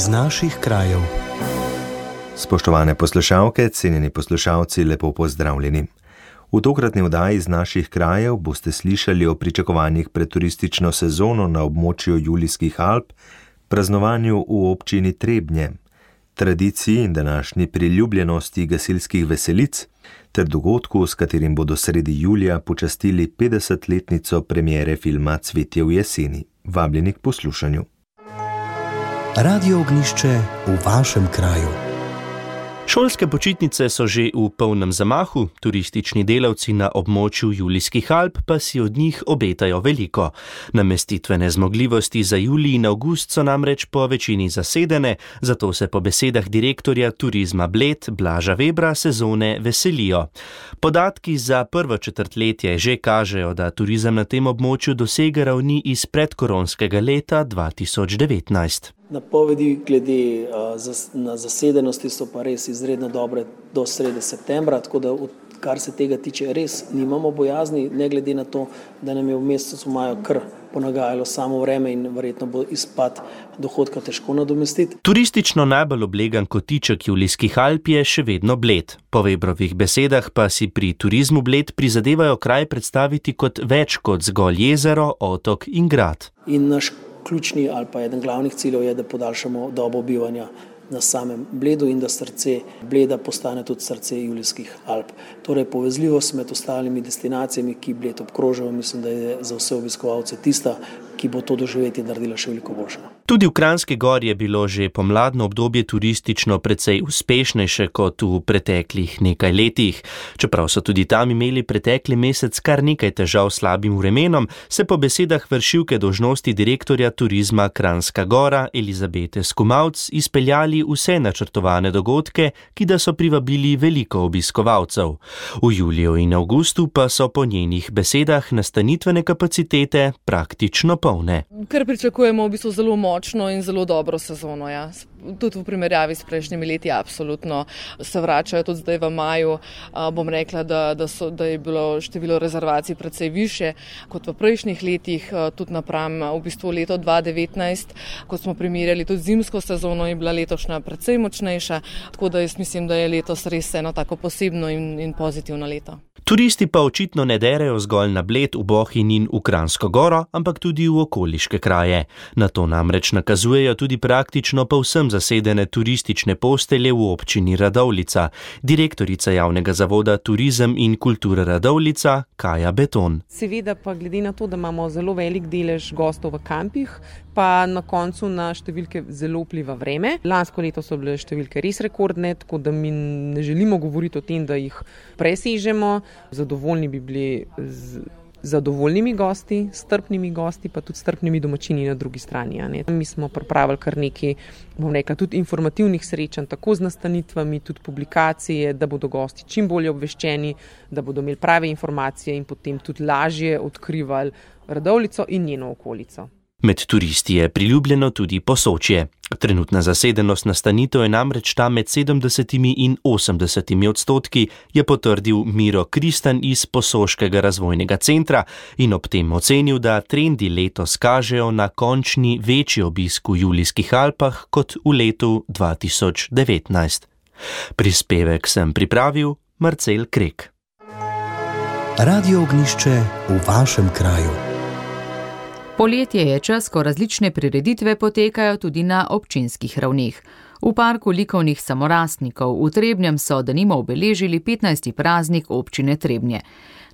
iz naših krajev. Spoštovane poslušalke, cenjeni poslušalci, lepo pozdravljeni. V tokratni oddaji iz naših krajev boste slišali o pričakovanjih pred turistično sezono na območju Julijskih Alp, praznovanju v občini Trebnje, tradiciji in današnji priljubljenosti gasilskih veselic ter dogodku, s katerim bodo sredi julija počastili 50-letnico premiere filma Cvetje v jeseni. Vabljeni k poslušanju. Radio ognišče v vašem kraju. Šolske počitnice so že v polnem zamahu, turistični delavci na območju Julijskih Alp pa si od njih obetajo veliko. Namestitvene zmogljivosti za julij in avgust so namreč po večini zasedene, zato se po besedah direktorja turizma Bled Blaža Webra sezone veselijo. Podatki za prvo četrtletje že kažejo, da turizem na tem območju dosega ravni iz predkoronskega leta 2019. Napovedi glede na zasedenosti so pa res izredno dobre do srede septembra, tako da kar se tega tiče, res nimamo bojazni, ne glede na to, da nam je v mesecu maju kar ponagajalo samo vreme in verjetno bo izpad dohodka težko nadomestiti. Turistično najbolj oblegan kotiček Julijskih Alp je še vedno bled. Po Webrovih besedah pa si pri turizmu bled prizadevajo kraj predstaviti kot več kot zgolj jezero, otok in grad. In naš ključni ali pa eden glavnih ciljev je, da podaljšamo dobo bivanja na samem Bledu in da srce Bleda postane tudi srce Julijskih Alp. Torej, povezljivost med ostalimi destinacijami, ki Bled obkrožajo, mislim, da je za vse obiskovalce tista, ki bo to doživeti naredila še veliko boljše. Tudi v Kranski gori je bilo že pomladno obdobje turistično precej uspešnejše kot v preteklih nekaj letih. Čeprav so tudi tam imeli pretekli mesec kar nekaj težav s slabim vremenom, se po besedah vršilke dožnosti direktorja turizma Kranska gora Elizabete Skumavc izpeljali vse načrtovane dogodke, ki da so privabili veliko obiskovalcev. V juliju in avgustu pa so po njenih besedah nastanitvene kapacitete praktično polne. Ker pričakujemo v bistvu zelo močno in zelo dobro sezono. Ja. Tudi v primerjavi s prejšnjimi leti, absolutno se vračajo tudi zdaj v maju. Bom rekla, da, da, so, da je bilo število rezervacij precej više kot v prejšnjih letih, tudi napram v bistvu leto 2019, ko smo primerjali tudi zimsko sezono, je bila letošnja precej močnejša. Tako da jaz mislim, da je letos res eno tako posebno in, in pozitivno leto. Turisti pa očitno ne derejo zgolj na Bled, v Bohin in v Kransko goro, ampak tudi v okoliške kraje. Na to namreč nakazujejo tudi praktično povsem zasedene turistične postelje v občini Radovlica, direktorica javnega zavoda Turizem in kultura Radovlica Kaja Beton. Seveda pa glede na to, da imamo zelo velik delež gostov v kampih, pa na koncu na številke zelo vpliva vreme. Lansko leto so bile številke res rekordne, tako da mi ne želimo govoriti o tem, da jih presežemo. Zadovoljni bi bili z zadovoljnimi gosti, strpnimi gosti, pa tudi strpnimi domačini na drugi strani. Mi smo pripravili kar nekaj, bom rekla, tudi informativnih srečanj, tako z nastanitvami, tudi publikacije, da bodo gosti čim bolje obveščeni, da bodo imeli prave informacije in potem tudi lažje odkrivali radovlico in njeno okolico. Med turisti je priljubljeno tudi posočje. Trenutna zasedenost nastanitev je namreč tam med 70 in 80 odstotki, je potrdil Miro Kristan iz Posoškega razvojnega centra in ob tem ocenil, da trendi letos kažejo na končni večji obisk v Julijskih Alpah kot v letu 2019. Prispevek sem pripravil Marcel Krek. Radio ognišče v vašem kraju. Poletje je čas, ko različne prireditve potekajo tudi na občinskih ravneh. V parku likovnih samorastnikov v Trebnjem so denimo obeležili 15. praznik občine Trebnje.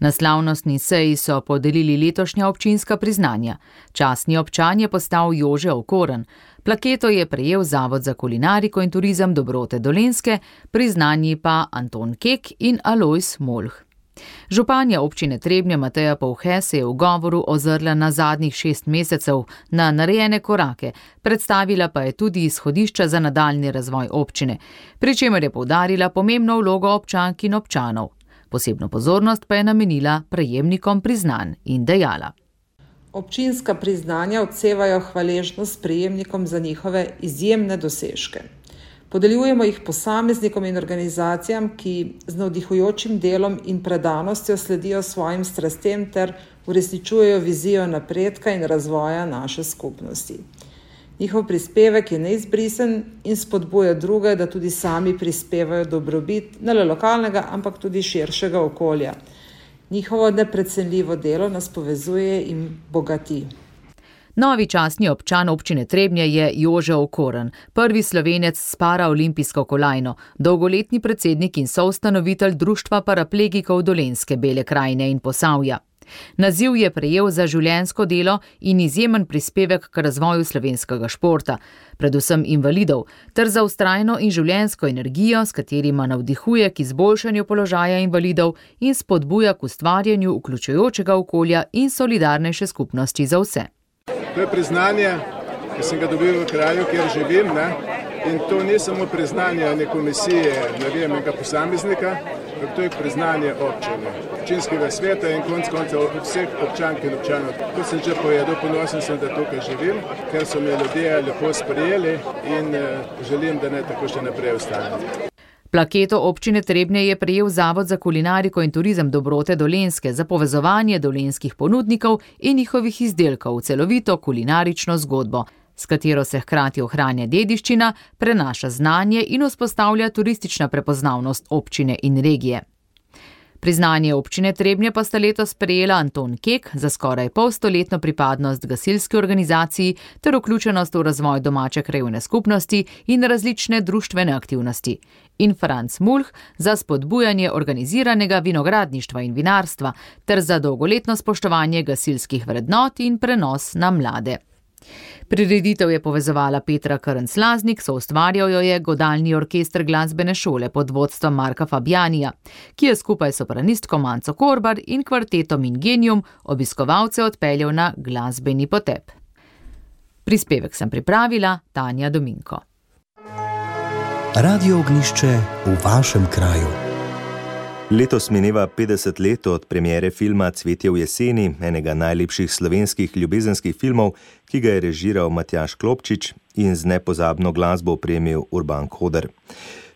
Na slavnostni seji so podelili letošnja občinska priznanja. Častni občan je postal Jože Okoren. Plaketo je prejel Zavod za kulinariko in turizem Dobrote Dolenske, priznanji pa Anton Kek in Alois Molh. Županja občine Trebnja Mateja Povhe se je v govoru ozrla na zadnjih šest mesecev, na narejene korake, predstavila pa je tudi izhodišča za nadaljni razvoj občine, pri čemer je povdarila pomembno vlogo občank in občanov. Posebno pozornost pa je namenila prejemnikom priznanj in dejala. Občinska priznanja odsevajo hvaležnost prejemnikom za njihove izjemne dosežke. Podeljujemo jih posameznikom in organizacijam, ki z navdihujočim delom in predanostjo sledijo svojim strastem ter uresničujejo vizijo napredka in razvoja naše skupnosti. Njihov prispevek je neizbrisen in spodbuja druge, da tudi sami prispevajo dobrobit ne le lokalnega, ampak tudi širšega okolja. Njihovo neprecenljivo delo nas povezuje in bogati. Novi častni občan občine Trebnje je Jože Okoren, prvi slovenec s paraolimpijsko kolajno, dolgoletni predsednik in soustanovitelj Društva paraplegikov Dolenske Bele krajine in Posavja. Naziv je prejel za življensko delo in izjemen prispevek k razvoju slovenskega športa, predvsem invalidov, ter za ustrajno in življensko energijo, s katerima navdihuje k izboljšanju položaja invalidov in spodbuja k ustvarjanju vključujočega okolja in solidarnejše skupnosti za vse. To je priznanje, ki sem ga dobil v kraju, kjer živim. Ne? In to ni samo priznanje neke komisije, ne vem, nekega posameznika, ampak to je priznanje občine, občinskega sveta in konc koncev vseh občank in občanov. Kot sem že povedal, ponosen sem, da tukaj živim, ker so me ljudje lepo sprejeli in uh, želim, da ne tako še naprej ostane. Plaketo občine Trebnje je prejel Zavod za kulinariko in turizem Dobrote Dolenske za povezovanje dolenskih ponudnikov in njihovih izdelkov v celovito kulinarično zgodbo, s katero se hkrati ohranja dediščina, prenaša znanje in vzpostavlja turistična prepoznavnost občine in regije. Priznanje občine Trebnje pa sta letos prejela Anton Kek za skoraj polstoletno pripadnost gasilski organizaciji ter vključenost v razvoj domače krajovne skupnosti in različne društvene aktivnosti. In Franz Mulh za spodbujanje organiziranega vinogradništva in vinarstva ter za dolgoletno spoštovanje gasilskih vrednot in prenos na mlade. Prireditev je povezovala Petra Krnc-Laznik, so ustvarjal jo je godalni orkester glasbene šole pod vodstvom Marka Fabjanija, ki je skupaj s sopranistko Manco Korbar in kvartetom Ingenium obiskovalce odpeljal na glasbeni potep. Prispevek sem pripravila Tanja Dominko. Radio ognišče v vašem kraju. Letos mineva 50 let od premiere filma Cvetje v jeseni, enega najlepših slovenskih ljubezenskih filmov, ki ga je režiral Matjaš Klopčič in z nepozabno glasbo opremil Urban Koder.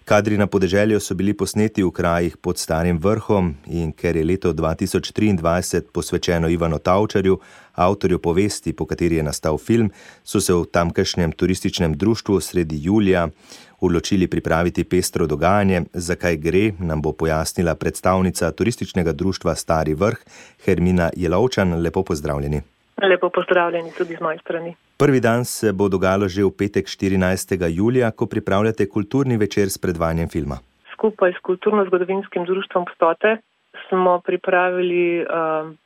Kadri na podeželju so bili posneti v krajih pod Starim vrhom in ker je leto 2023 posvečeno Ivanu Tavčarju, avtorju povesti, po kateri je nastal film, so se v tamkajšnjem turističnem društvu sredi julija odločili pripraviti pestro dogajanje, zakaj gre, nam bo pojasnila predstavnica turističnega društva Stari vrh Hermina Jelovčan. Lepo pozdravljeni. Lepo pozdravljeni tudi z moje strani. Prvi dan se bo dogajalo že v petek 14. julija, ko pripravljate kulturni večer s predvajanjem filma. Skupaj s kulturno-zgodovinskim društvom Pstote smo pripravili uh,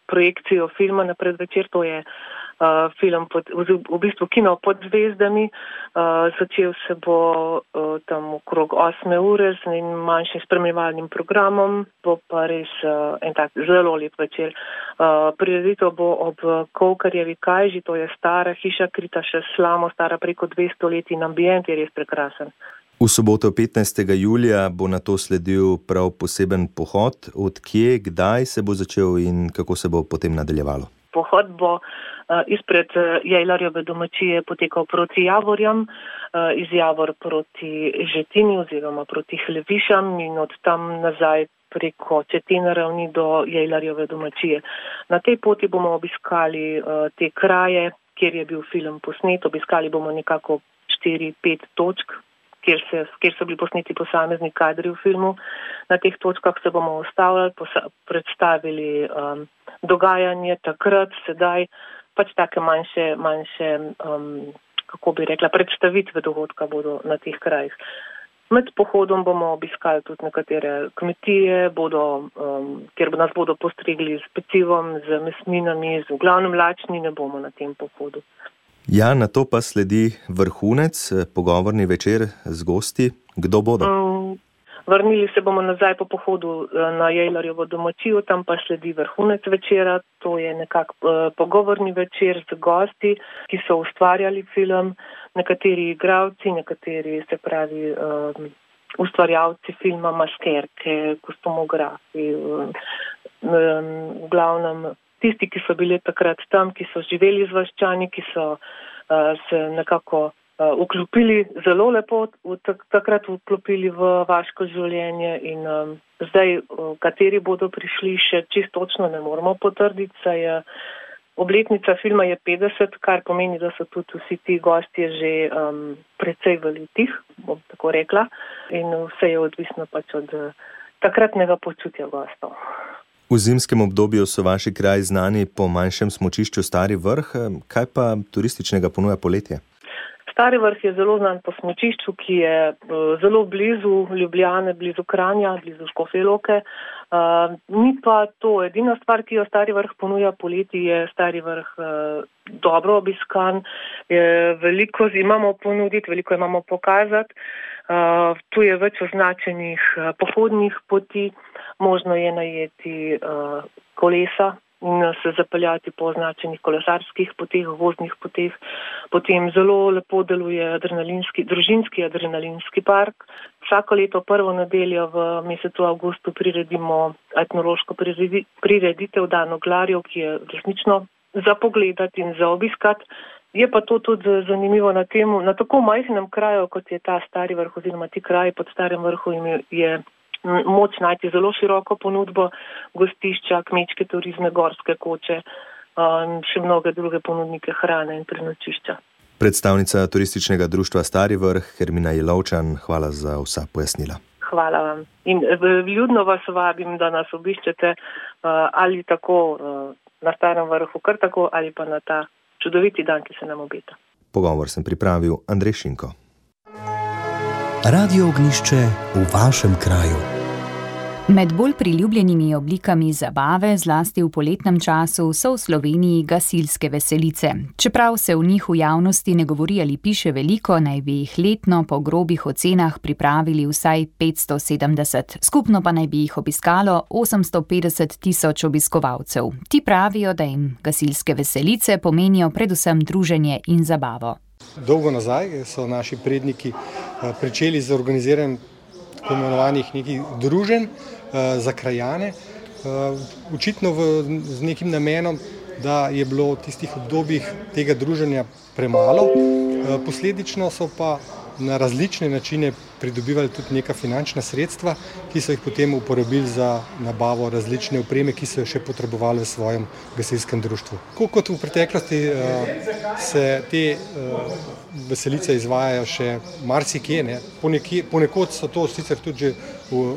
projekcijo filma na predvečer, to je uh, film pod, v bistvu kino pod zvezdami. Uh, začel se bo uh, tam okrog 8 ure z manjšim spremljevalnim programom, bo pa res uh, en tak zelo lep večer. Uh, Prireditev bo ob Kovkarjevi kajži, to je stara hiša, krita še slamo, stara preko 200 let in ambient je res prekrasen. V soboto 15. julija bo na to sledil prav poseben pohod. Odkje, kdaj se bo začel in kako se bo potem nadaljevalo? Pohod bo Eh, izpred eh, Jajlarjeve domačije potekal proti Javorjam, eh, iz Javor proti Žetini oziroma proti Hlevišam in od tam nazaj preko Četine ravni do Jajlarjeve domačije. Na tej poti bomo obiskali te kraje, kjer je bil film posnet, obiskali bomo nekako 4-5 točk. Kjer, se, kjer so bili posneti posamezni kadri v filmu. Na teh točkah se bomo ustavljali, predstavili um, dogajanje takrat, sedaj, pač take manjše, manjše um, kako bi rekla, predstavitve dogodka bodo na teh krajih. Med pohodom bomo obiskali tudi nekatere kmetije, bodo, um, kjer nas bodo postregli z pecivom, z mesninami, z glavnim lačni ne bomo na tem pohodu. Ja, na to pa sledi vrhunec, pogovorni večer z gosti. Kdo bodo? Um, Vrnili se bomo nazaj po pohodu eh, na Jejlarjevo domačijo, tam pa sledi vrhunec večera. To je nekak uh, pogovorni večer z gosti, ki so ustvarjali film, nekateri igravci, nekateri se pravi um, ustvarjalci filma, maskerke, kostumografi, um, v glavnem tisti, ki so bili takrat tam, ki so živeli z vaščani, ki so uh, se nekako uh, vklopili zelo lepo, v takrat vklopili v vaško življenje in um, zdaj, uh, kateri bodo prišli, še čisto točno ne moramo potrditi, saj je Obletnica filma je 50, kar pomeni, da so tudi vsi ti gostje že um, precej v letih, bom tako rekla, in vse je odvisno pač od uh, takratnega počutja gostov. V zimskem obdobju so vaši kraji znani po manjšem smočišču Stari vrh, kaj pa turističnega ponuja poletje? Stari vrh je zelo znan po smočišču, ki je uh, zelo blizu Ljubljane, blizu Kranja, blizu Škofeloke. Uh, ni pa to edina stvar, ki jo Stari vrh ponuja poleti, je Stari vrh uh, dobro obiskan, je veliko imamo ponuditi, veliko imamo pokazati. Uh, tu je več označenih uh, pohodnih poti, možno je najeti uh, kolesa in se zapeljati po označenih kolesarskih poteh, voznih poteh. Potem zelo lepo deluje adrenalinski, družinski adrenalinski park. Vsako leto prvo nedeljo v mesecu avgustu priredimo etnološko prireditev Dan oglarjev, ki je resnično za pogledati in za obiskati. Je pa to tudi zanimivo na, tem, na tako majhnem kraju, kot je ta stari vrh oziroma ti kraji pod starim vrhom, je moč najti zelo široko ponudbo gostišča, kmečke turizme, gorske koče in še mnoge druge ponudnike hrane in prenočišča. Predstavnica turističnega društva Stari vrh, Hermina Jelovčan, hvala za vsa pojasnila. Hvala vam. In ljudno vas vabim, da nas obiščete ali tako na starem vrhu, kar tako ali pa na ta čudoviti dan, ki se nam obeta. Pogovor sem pripravil Andrej Šinko. Radio ognišče v vašem kraju. Med bolj priljubljenimi oblikami zabave, zlasti v poletnem času, so v Sloveniji gasilske veselice. Čeprav se v njih v javnosti ne govori ali piše veliko, naj bi jih letno po grobih ocenah pripravili vsaj 570, skupno pa naj bi jih obiskalo 850 tisoč obiskovalcev. Ti pravijo, da jim gasilske veselice pomenijo predvsem druženje in zabavo. Dolgo nazaj so naši predniki eh, pričeli z organiziranjem tako imenovanih nekih druženj uh, za krajane, uh, očitno v, z nekim namenom, da je bilo v tistih obdobjih tega druženja premalo, uh, posledično so pa na različne načine pridobivali tudi neka finančna sredstva, ki so jih potem uporabili za nabavo različne opreme, ki so jo še potrebovali v svojem gasilskem društvu. Tako kot v preteklosti se te veselice izvajajo še marsikje, ponekod so to sicer tudi že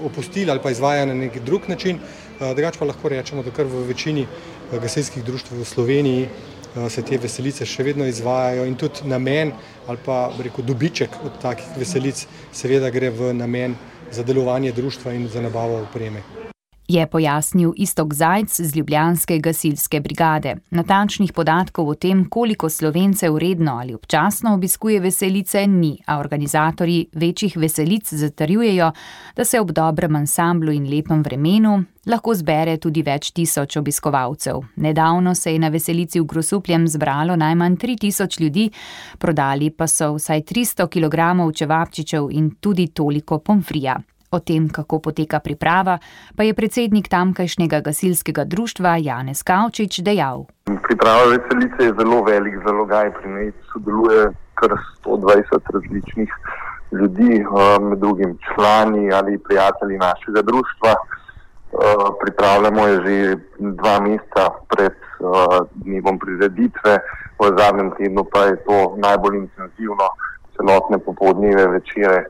opustili ali pa izvajajo na nek drug način, drugače pa lahko rečemo, da kar v večini gasilskih društv v Sloveniji Eh, se te veselice še vedno izvajajo in tudi namen ali pa rekel, dobiček od takih veselic seveda gre v namen za delovanje društva in za nabavo opreme je pojasnil Istok Zajc z Ljubljanske gasilske brigade. Natančnih podatkov o tem, koliko slovencev redno ali občasno obiskuje veselice, ni, a organizatorji večjih veselic zatrjujejo, da se ob dobrem ansamblu in lepem vremenu lahko zbere tudi več tisoč obiskovalcev. Nedavno se je na veselici v Grosupljem zbralo najmanj 3000 ljudi, prodali pa so vsaj 300 kg čevapčičev in tudi toliko pomfrija. O tem, kako poteka priprava, pa je predsednik tamkajšnjega gasilskega društva Janez Kavčič dejal. Priprava veselice je zelo velik zalogaj, pri njej sodeluje kar 120 različnih ljudi, eh, med drugim člani ali prijatelji našega društva. Eh, pripravljamo je že dva meseca pred eh, dnevom prireditve, v zadnjem tednu pa je to najbolj intenzivno, celotne popoldneve, večere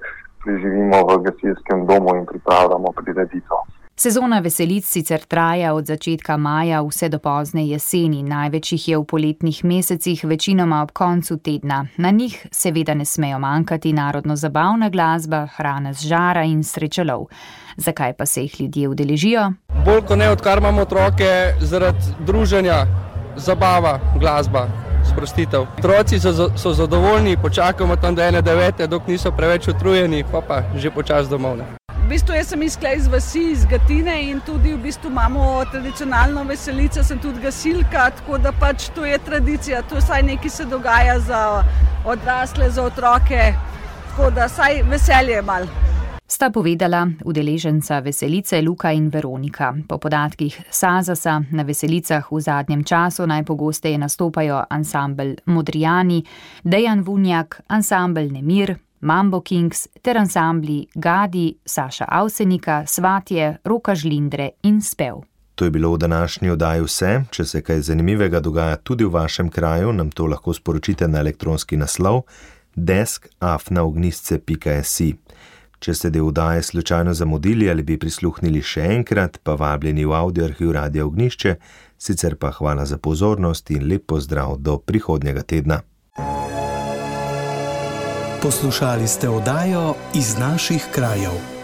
preživimo v gasilskem domu in pripravljamo prireditev. Sezona veselic sicer traja od začetka maja vse do pozne jeseni, največ jih je v poletnih mesecih, večinoma ob koncu tedna. Na njih seveda ne smejo manjkati narodno zabavna glasba, hrana z žara in srečelov. Zakaj pa se jih ljudje udeležijo? Bolj kot ne, odkar imamo otroke, zaradi druženja, zabava, glasba sprostitev. Otroci so, so zadovoljni, počakamo tam do ene devete, dok niso preveč utrujeni, pa pa že počas domov. Ne. V bistvu jaz sem izklej iz vasi, iz Gatine in tudi v bistvu imamo tradicionalno veselico, sem tudi gasilka, tako da pač to je tradicija, to vsaj nekaj se dogaja za odrasle, za otroke, tako da vsaj veselje je malo sta povedala udeleženca veselice Luka in Veronika. Po podatkih Sazasa na veselicah v zadnjem času najpogosteje nastopajo ansambl Modrijani, Dejan Vunjak, ansambl Nemir, Mambo Kings ter ansambli Gadi, Saša Avsenika, Svatje, Roka Žlindre in Spev. To je bilo v današnji oddaji vse. Če se kaj zanimivega dogaja tudi v vašem kraju, nam to lahko sporočite na elektronski naslov deskafnaognisce.si. Če ste del oddaje slučajno zamudili ali bi prisluhnili še enkrat, pa vabljeni v audio arhiv Radio Ognišče, sicer pa hvala za pozornost in lep pozdrav do prihodnjega tedna. Poslušali ste oddajo iz naših krajev.